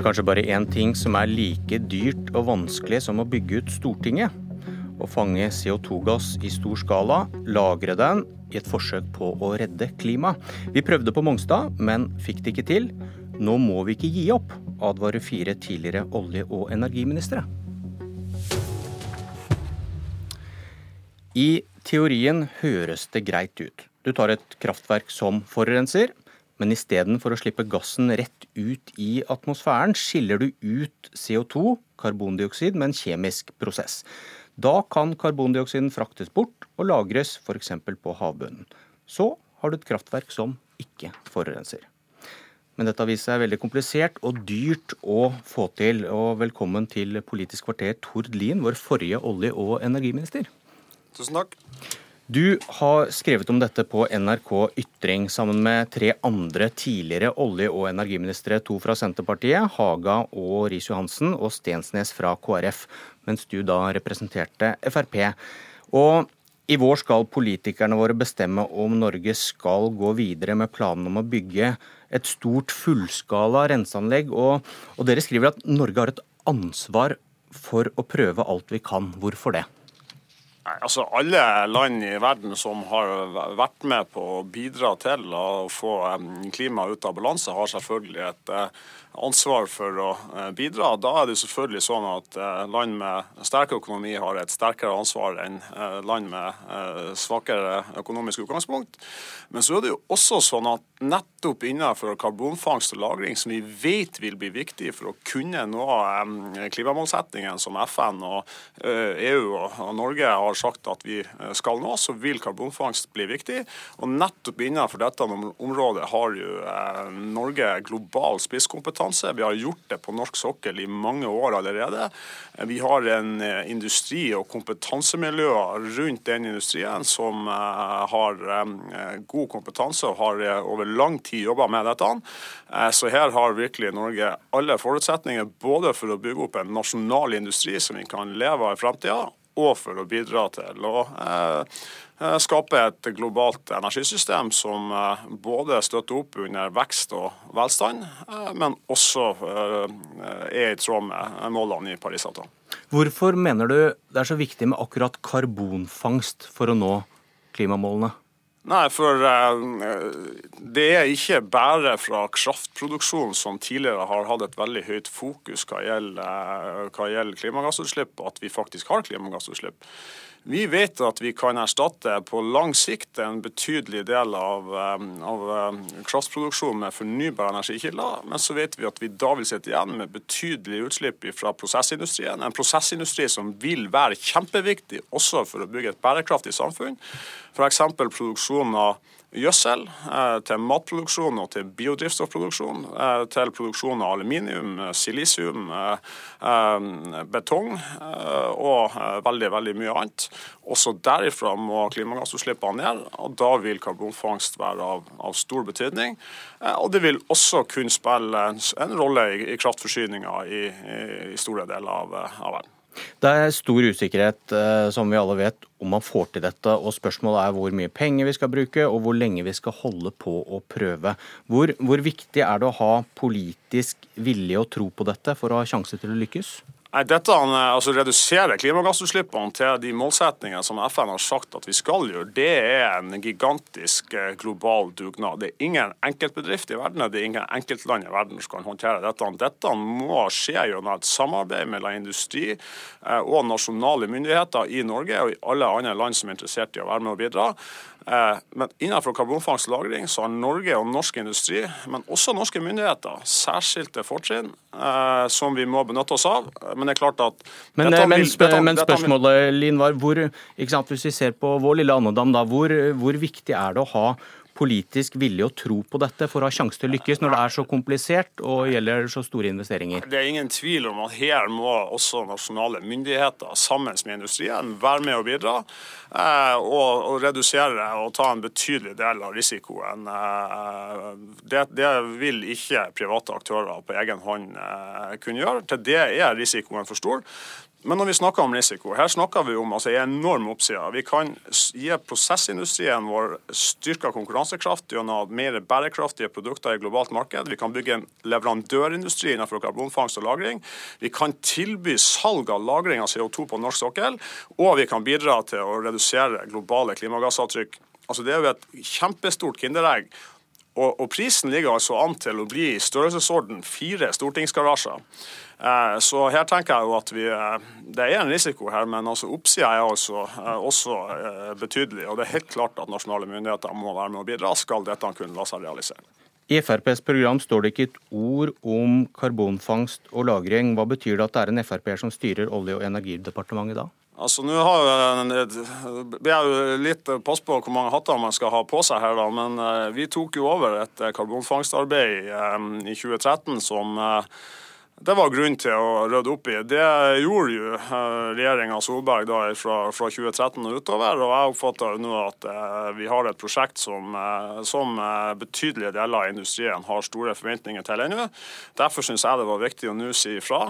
Det er kanskje bare én ting som er like dyrt og vanskelig som å bygge ut Stortinget. Å fange CO2-gass i stor skala, lagre den i et forsøk på å redde klimaet. Vi prøvde på Mongstad, men fikk det ikke til. Nå må vi ikke gi opp, advarer fire tidligere olje- og energiministre. I teorien høres det greit ut. Du tar et kraftverk som forurenser, men istedenfor å slippe gassen rett ut i atmosfæren, skiller du ut CO2, karbondioksid, med en kjemisk prosess. Da kan karbondioksiden fraktes bort og lagres f.eks. på havbunnen. Så har du et kraftverk som ikke forurenser. Men dette har vist seg veldig komplisert og dyrt å få til. Og velkommen til Politisk kvarter, Tord Lien, vår forrige olje- og energiminister. Tusen takk. Du har skrevet om dette på NRK Ytring sammen med tre andre tidligere olje- og energiministre. To fra Senterpartiet, Haga og Riis-Johansen, og Stensnes fra KrF, mens du da representerte Frp. Og i vår skal politikerne våre bestemme om Norge skal gå videre med planen om å bygge et stort fullskala renseanlegg. Og, og dere skriver at Norge har et ansvar for å prøve alt vi kan. Hvorfor det? Altså Alle land i verden som har vært med på å bidra til å få klimaet ut av balanse, har selvfølgelig et eh, ansvar for å eh, bidra. Da er det selvfølgelig sånn at eh, land med sterk økonomi har et sterkere ansvar enn eh, land med svakere økonomisk utgangspunkt. Men så er det jo også sånn at nettopp innenfor karbonfangst og -lagring, som vi vet vil bli viktig for å kunne nå klimamålsettingen som FN og EU og Norge har sagt at vi skal nå, så vil karbonfangst bli viktig. Og nettopp innenfor dette området har jo Norge global spisskompetanse kompetanse. Vi har gjort det på norsk sokkel i mange år allerede. Vi har en eh, industri og kompetansemiljøer rundt den industrien som eh, har eh, god kompetanse og har over lang tid jobba med dette. Så her har virkelig Norge alle forutsetninger både for å bygge opp en nasjonal industri som vi kan leve av i framtida, og for å bidra til å skape et globalt energisystem som eh, både støtter opp under vekst og velstand, eh, men også er i tråd med målene i Parisavtalen. Hvorfor mener du det er så viktig med akkurat karbonfangst for å nå klimamålene? Nei, for det er ikke bare fra kraftproduksjon som tidligere har hatt et veldig høyt fokus hva gjelder, hva gjelder klimagassutslipp, at vi faktisk har klimagassutslipp. Vi vet at vi kan erstatte på lang sikt en betydelig del av, um, av um, kraftproduksjonen med fornybare energikilder, men så vet vi at vi da vil sitte igjen med betydelige utslipp fra prosessindustrien. En prosessindustri som vil være kjempeviktig også for å bygge et bærekraftig samfunn. F.eks. produksjon av gjødsel, eh, til matproduksjon og til biodrivstoffproduksjon, eh, til produksjon av aluminium, eh, silisium, betong og veldig, veldig mye annet. Også derifra må klimagassutslippene ned, og da vil karbonfangst være av, av stor betydning. Og det vil også kunne spille en, en rolle i, i kraftforsyninga i, i, store deler av, av verden. Det er stor usikkerhet, eh, som vi alle vet, om man får til dette. og Spørsmålet er hvor mye penger vi skal bruke, og hvor lenge vi skal holde på å prøve. Hvor, hvor viktig er det å ha politisk vilje og tro på dette for å ha sjanse til å lykkes? Nei, dette eh, altså Redusere klimagassutslippene til de målsettingene som FN har sagt at vi skal gjøre, det er en gigantisk eh, global dugnad. Det er ingen enkeltbedrift i verden, det er ingen enkeltland i verden som kan håndtere dette. Dette må skje gjennom et samarbeid mellom industri eh, og nasjonale myndigheter i Norge og i alle andre land som er interessert i å være med og bidra. Men innenfor karbonfangst og -lagring så har Norge og norsk industri, men også norske myndigheter, særskilte fortrinn som vi må benytte oss av. Men det er klart at Men, men, dette, dette, men spørsmålet Lin, var hvor, sant, hvis vi ser på vår lille andedam, da, hvor, hvor viktig er det å ha politisk vilje og tro på dette for å ha sjanse til å lykkes når det er så komplisert og gjelder så store investeringer? Det er ingen tvil om at her må også nasjonale myndigheter sammen med industrien være med og bidra. Eh, og, redusere og ta en betydelig del av risikoen. Eh, det, det vil ikke private aktører på egen hånd eh, kunne gjøre. Til det er risikoen for stor. Men når vi snakker om risiko, her snakker vi om altså, en enorm oppside. Vi kan gi prosessindustrien vår styrka konkurransekraft gjennom mer bærekraftige produkter i globalt marked. Vi kan bygge en leverandørindustri innenfor karbonfangst og -lagring. Vi kan tilby salg av lagring av CO2 på norsk sokkel, og vi kan bidra til å redusere globale klimagassavtrykk. Altså, det er jo et kjempestort kinderegg. Og, og prisen ligger altså an til å bli i størrelsesorden fire stortingsgarasjer. Eh, så her tenker jeg jo at vi, eh, det er en risiko her, men altså oppsida er altså eh, også betydelig. Og det er helt klart at nasjonale myndigheter må være med å bidra, skal dette kunne la seg realisere. I FrPs program står det ikke et ord om karbonfangst og -lagring. Hva betyr det at det er en Frp-er som styrer Olje- og energidepartementet da? Altså, Nå har jeg jo litt pass på hvor mange hatter man skal ha på seg her, da, men vi tok jo over et karbonfangstarbeid i 2013 som det var grunn til å rydde opp i. Det gjorde jo eh, regjeringa Solberg da fra, fra, 2013 og utover. og Jeg oppfatter nå at eh, vi har et prosjekt som, eh, som betydelige deler av industrien har store forventninger til ennå. Derfor syns jeg det var viktig å nå si ifra,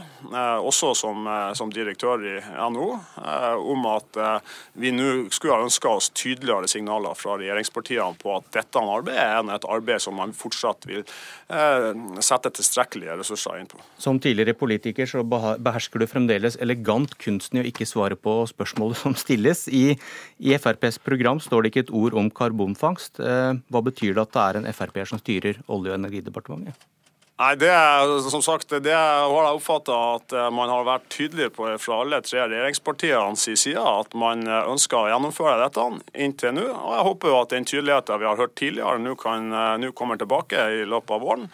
også som, som, direktør i NHO, om at vi nå skulle ha ønska oss tydeligere signaler fra regjeringspartiene på at dette arbeidet er et arbeid som man fortsatt vil sette tilstrekkelige ressurser inn på. Som tidligere politiker så behersker du fremdeles elegant kunsten i å ikke svare på spørsmålet som stilles. I, i FrPs program står det ikke et ord om karbonfangst. Eh, hva betyr det at det er en Frp-er som styrer Olje- og energidepartementet? Nei, det er, som sagt, det har jeg oppfatta at eh, man har vært tydelig på fra alle tre regjeringspartienes side at man eh, ønsker å gjennomføre dette inntil nå. Og Jeg håper jo at den tydeligheten vi har hørt tidligere, nå, kan, nå kommer tilbake i løpet av våren.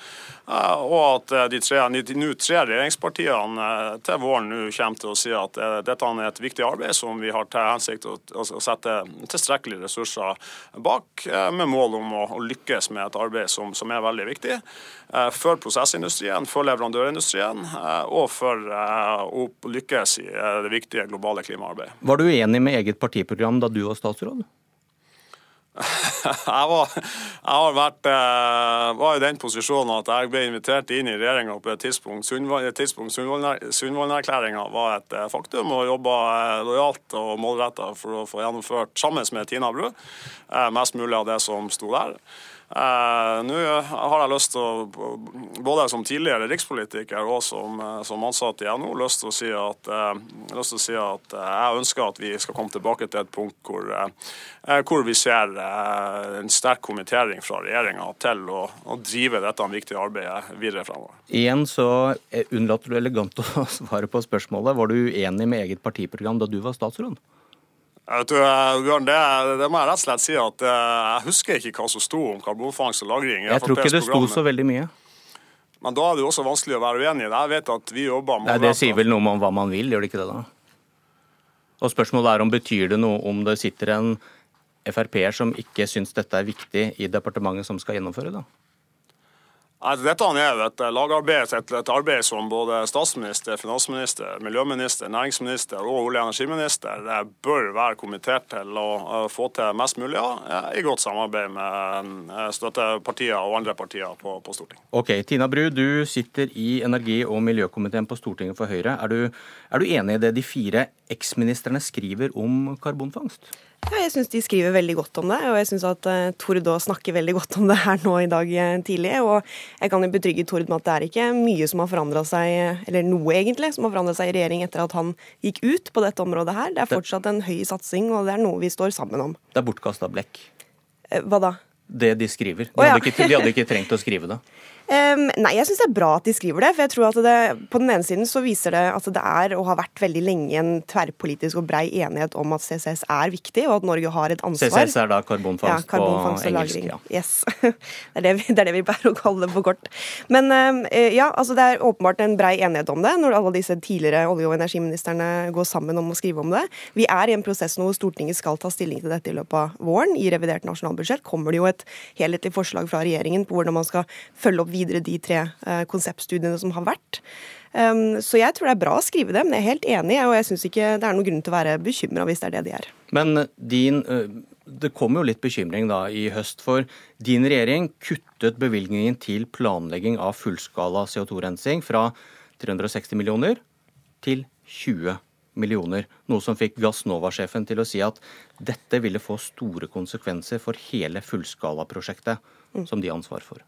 Eh, og at eh, de tre, de tre regjeringspartiene eh, til våren nå kommer til å si at dette er et viktig arbeid som vi har til hensikt å sette tilstrekkelige ressurser bak, med mål om å lykkes med et arbeid som, som er veldig viktig for prosessindustrien, for leverandørindustrien og for å lykkes i det viktige globale klimaarbeidet. Var du enig med eget partiprogram da du var statsråd? jeg, var, jeg har vært, eh, var i den posisjonen at jeg ble invitert inn i regjeringa på et tidspunkt. Sundvolden-erklæringa var et eh, faktum, og jobba eh, lojalt og målretta for å få gjennomført, sammen med Tina Bru, mest mulig av det som sto der. Eh, Nå har jeg lyst til å, både som tidligere rikspolitiker og som, eh, som ansatt i NHO, lyst til, å si at, eh, å si at eh, jeg ønsker at vi skal komme tilbake til et punkt hvor, eh, hvor vi ser eh, en sterk kommentering fra regjeringa til å, å, drive dette viktige arbeidet videre fremover. Igjen så unnlater du elegant å svare på spørsmålet. Var du uenig med eget partiprogram da du var statsråd? Vet du, Bjørn, det, det, må jeg rett og slett si at eh, jeg husker ikke hva som sto om karbonfangst og -lagring. Jeg tror ikke det sto så veldig mye. Men da er det jo også vanskelig å være uenig i det. Jeg vet at vi jobber med Nei, Det sier vel noe om hva man vil, gjør det ikke det da? Og spørsmålet er om betyr det noe om det sitter en Frp-er som ikke syns dette er viktig i departementet som skal gjennomføre det? Dette er et lagarbeid, et, arbeid som både statsminister, finansminister, miljøminister, næringsminister og olje- og energiminister eh, bør være kommentert til å eh, få til mest mulig av, eh, i godt samarbeid med støttepartier og andre partier på, på Stortinget. Ok, Tina Bru, du sitter i energi- og miljøkomiteen på Stortinget for Høyre. Er du, er du enig i det de fire eksministrene skriver om karbonfangst? Ja, jeg syns de skriver veldig godt om det, og jeg syns at uh, Tord òg snakker veldig godt om det her nå i dag uh, tidlig. Og jeg kan jo betrygge Tord med at det er ikke mye som har forandra seg, eller noe egentlig, som har forandra seg i regjering etter at han gikk ut på dette området her. Det er fortsatt en høy satsing, og det er noe vi står sammen om. Det er bortkasta blekk. Hva da? Det de skriver. De, hadde ikke, de hadde ikke trengt å skrive det. Um, nei, jeg syns det er bra at de skriver det. For jeg tror at det, på den ene siden så viser det at det er og har vært veldig lenge en tverrpolitisk og brei enighet om at CCS er viktig, og at Norge har et ansvar. CCS er da karbonfangst, ja, karbonfangst på engelsk? Ja. Yes. det, er det, vi, det, er det, vi pleier å kalle det på kort. Men um, ja, altså det er åpenbart en brei enighet om det, når alle disse tidligere olje- og energiministrene går sammen om å skrive om det. Vi er i en prosess nå hvor Stortinget skal ta stilling til dette i løpet av våren. I revidert nasjonalbudsjett kommer det jo et helhetlig forslag fra regjeringen på hvordan man skal følge opp videre de tre eh, konseptstudiene som har vært. Um, så jeg tror det er bra å skrive det, men jeg er helt enig, og jeg syns ikke det er noen grunn til å være bekymra hvis det er det de er. Men din, eh, det kom jo litt bekymring da i høst, for din regjering kuttet bevilgningen til planlegging av fullskala CO2-rensing fra 360 millioner til 20 millioner. Noe som fikk Gassnova-sjefen til å si at dette ville få store konsekvenser for hele fullskalaprosjektet som de har ansvar for.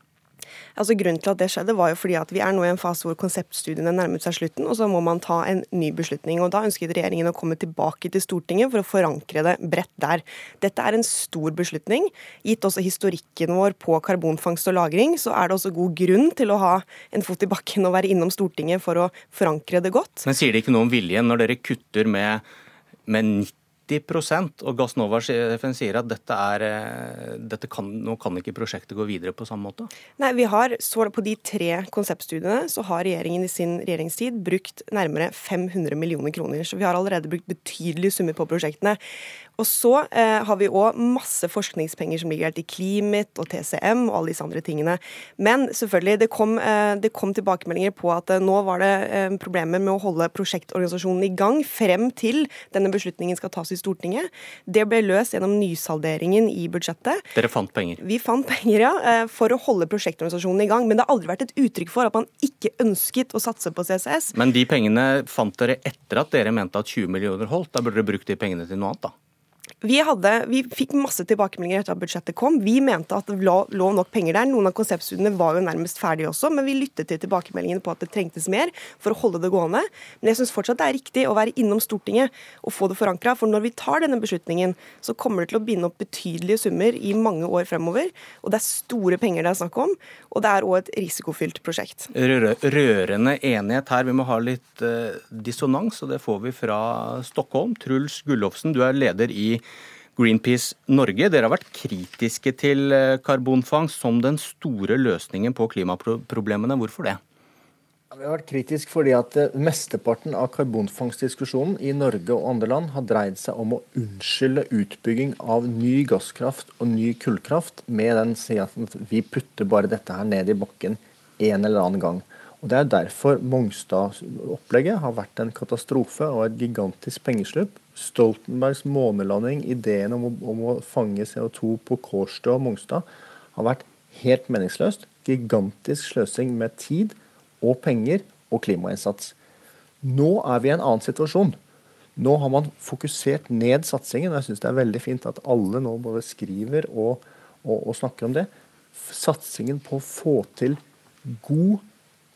Altså Grunnen til at det skjedde, var jo fordi at vi er nå i en fase hvor konseptstudiene nærmet seg slutten, og så må man ta en ny beslutning. og Da ønsket regjeringen å komme tilbake til Stortinget for å forankre det bredt der. Dette er en stor beslutning. Gitt også historikken vår på karbonfangst og -lagring, så er det også god grunn til å ha en fot i bakken og være innom Stortinget for å forankre det godt. Men sier det ikke noe om viljen når dere kutter med, med 90 90 og Gassnova-sjefen sier at dette er, eh, dette kan, nå kan ikke prosjektet gå videre på samme måte? Nei, vi har, så På de tre konseptstudiene så har regjeringen i sin regjeringstid brukt nærmere 500 millioner kroner. Så vi har allerede brukt betydelige summer på prosjektene. Og så eh, har vi òg masse forskningspenger som ligger her til Climit og TCM og alle disse andre tingene. Men selvfølgelig, det kom, eh, det kom tilbakemeldinger på at eh, nå var det eh, problemer med å holde prosjektorganisasjonen i gang frem til denne beslutningen skal tas i Stortinget. Det ble løst gjennom nysalderingen i budsjettet. Dere fant penger? Vi fant penger, ja, eh, for å holde prosjektorganisasjonen i gang. Men det har aldri vært et uttrykk for at man ikke ønsket å satse på CCS. Men de pengene fant dere etter at dere mente at 20 millioner holdt? Da burde dere brukt de pengene til noe annet, da? Vi, hadde, vi, fikk masse tilbakemeldinger etter at budsjettet kom. Vi mente at det lå, lå, nok penger der. Noen av konseptstudiene var jo nærmest ferdige også, men vi lyttet til tilbakemeldingene på at det trengtes mer for å holde det gående. Men jeg syns fortsatt det er riktig å være innom Stortinget og få det forankra. For når vi tar denne beslutningen, så kommer det til å binde opp betydelige summer i mange år fremover. Og det er store penger det er snakk om, og det er òg et risikofylt prosjekt. Rørende enighet her. Vi må ha litt uh, dissonans, og det får vi fra Stockholm. Truls Gullofsen, du er leder i Greenpeace Norge, dere har vært kritiske til eh, karbonfangst som den store løsningen på klimaproblemene. Hvorfor det? Vi har vært kritiske fordi at eh, mesteparten av karbonfangstdiskusjonen i Norge og andre land har dreid seg om å unnskylde utbygging av ny gasskraft og ny kullkraft med den siden at vi putter bare dette her ned i bakken en eller annen gang. Og Det er derfor Mongstad-opplegget har vært en katastrofe og et gigantisk pengeslupp Stoltenbergs månelanding, ideen om å, om å fange CO2 på Kårstø og Mongstad, har vært helt meningsløst. Gigantisk sløsing med tid og penger og klimainnsats. Nå er vi i en annen situasjon. Nå har man fokusert ned satsingen. og Jeg syns det er veldig fint at alle nå både skriver og, og, og snakker om det. Satsingen på å få til god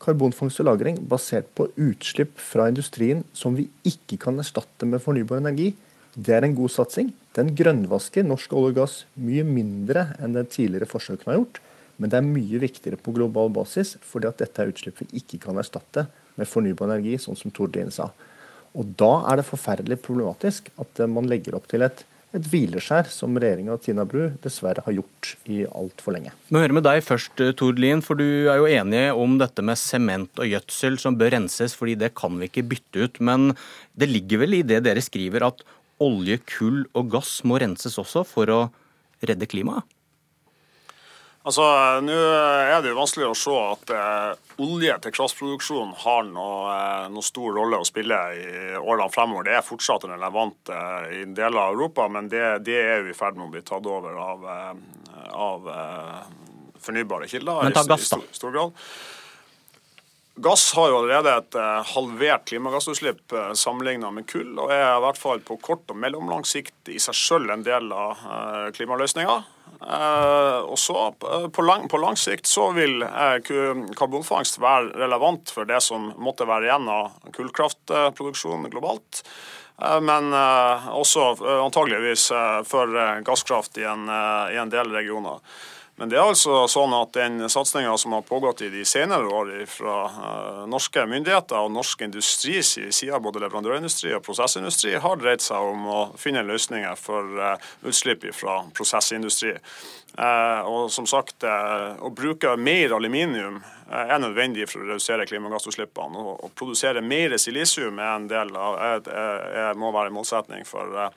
karbonfangst og -lagring basert på utslipp fra industrien som vi ikke kan erstatte med fornybar energi, det er en god satsing. Den grønnvasker norsk olje og gass mye mindre enn det tidligere forsøkene har gjort. Men det er mye viktigere på global basis, fordi at dette er utslipp vi ikke kan erstatte med fornybar energi, sånn som Tord Lien sa. Og Da er det forferdelig problematisk at man legger opp til et et hvileskjær som regjeringa og Tina Bru dessverre har gjort i altfor lenge. Vi hører med deg først, eh, Tord Lien, for du er jo enig om dette med sement og gjødsel som bør renses, fordi det kan vi ikke bytte ut. Men det ligger vel i det dere skriver at olje, kull og gass må renses også for å redde klimaet? Altså, Nå er det jo vanskelig å se at eh, olje til kraftproduksjon har noe, eh, noe, stor rolle å spille i årene fremover. Det er fortsatt relevant eh, i deler av Europa, men det, det er jo i ferd med å bli tatt over av, eh, av eh, fornybare kilder. Men ta gass, da. I, stor, grad. Gass har jo allerede et halvert klimagassutslipp sammenlignet med kull, og er i hvert fall på kort og mellomlang sikt i seg selv en del av klimaløsninga. Eh, og så eh, på lang, på lang, sikt så vil uh, karbonfangst være relevant for det som måtte være igjen av kullkraftproduksjon globalt. Men også antageligvis for gasskraft i en, i en del regioner. Men det er altså sånn at den satsinga som har pågått i de senere år fra uh, norske myndigheter og norsk industri side, både leverandørindustri og prosessindustri, har dreid seg om å finne løsninger for uh, utslipp fra prosessindustri. Uh, og som sagt, å bruke mer aluminium er nødvendig for å redusere klimagassutslippene. Å produsere mer silisium er en del av, er, er, må være en målsetning for Eh,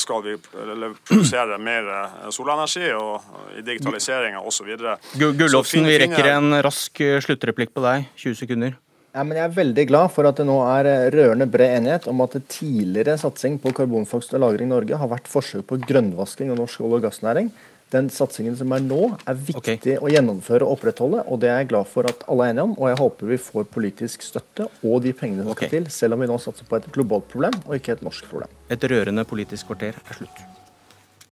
skal vi produsere mer eh, solenergi, og i digitaliseringa osv. Gullofsen, vi rekker en rask eh, sluttreplikk på deg. 20 sekunder. Ja, men jeg er veldig glad for at det nå er rørende bred enighet om at tidligere satsing på karbonfangst og -lagring i Norge har vært forsøk på grønnvasking av norsk olje- og gassnæring. Den satsingen som er nå, er viktig okay. å gjennomføre og opprettholde, og det er jeg glad for at alle er enige om. Og jeg håper vi får politisk støtte og de pengene som okay. skal til, selv om vi nå satser på et globalt problem og ikke et norsk problem. Et rørende politisk kvarter er slutt.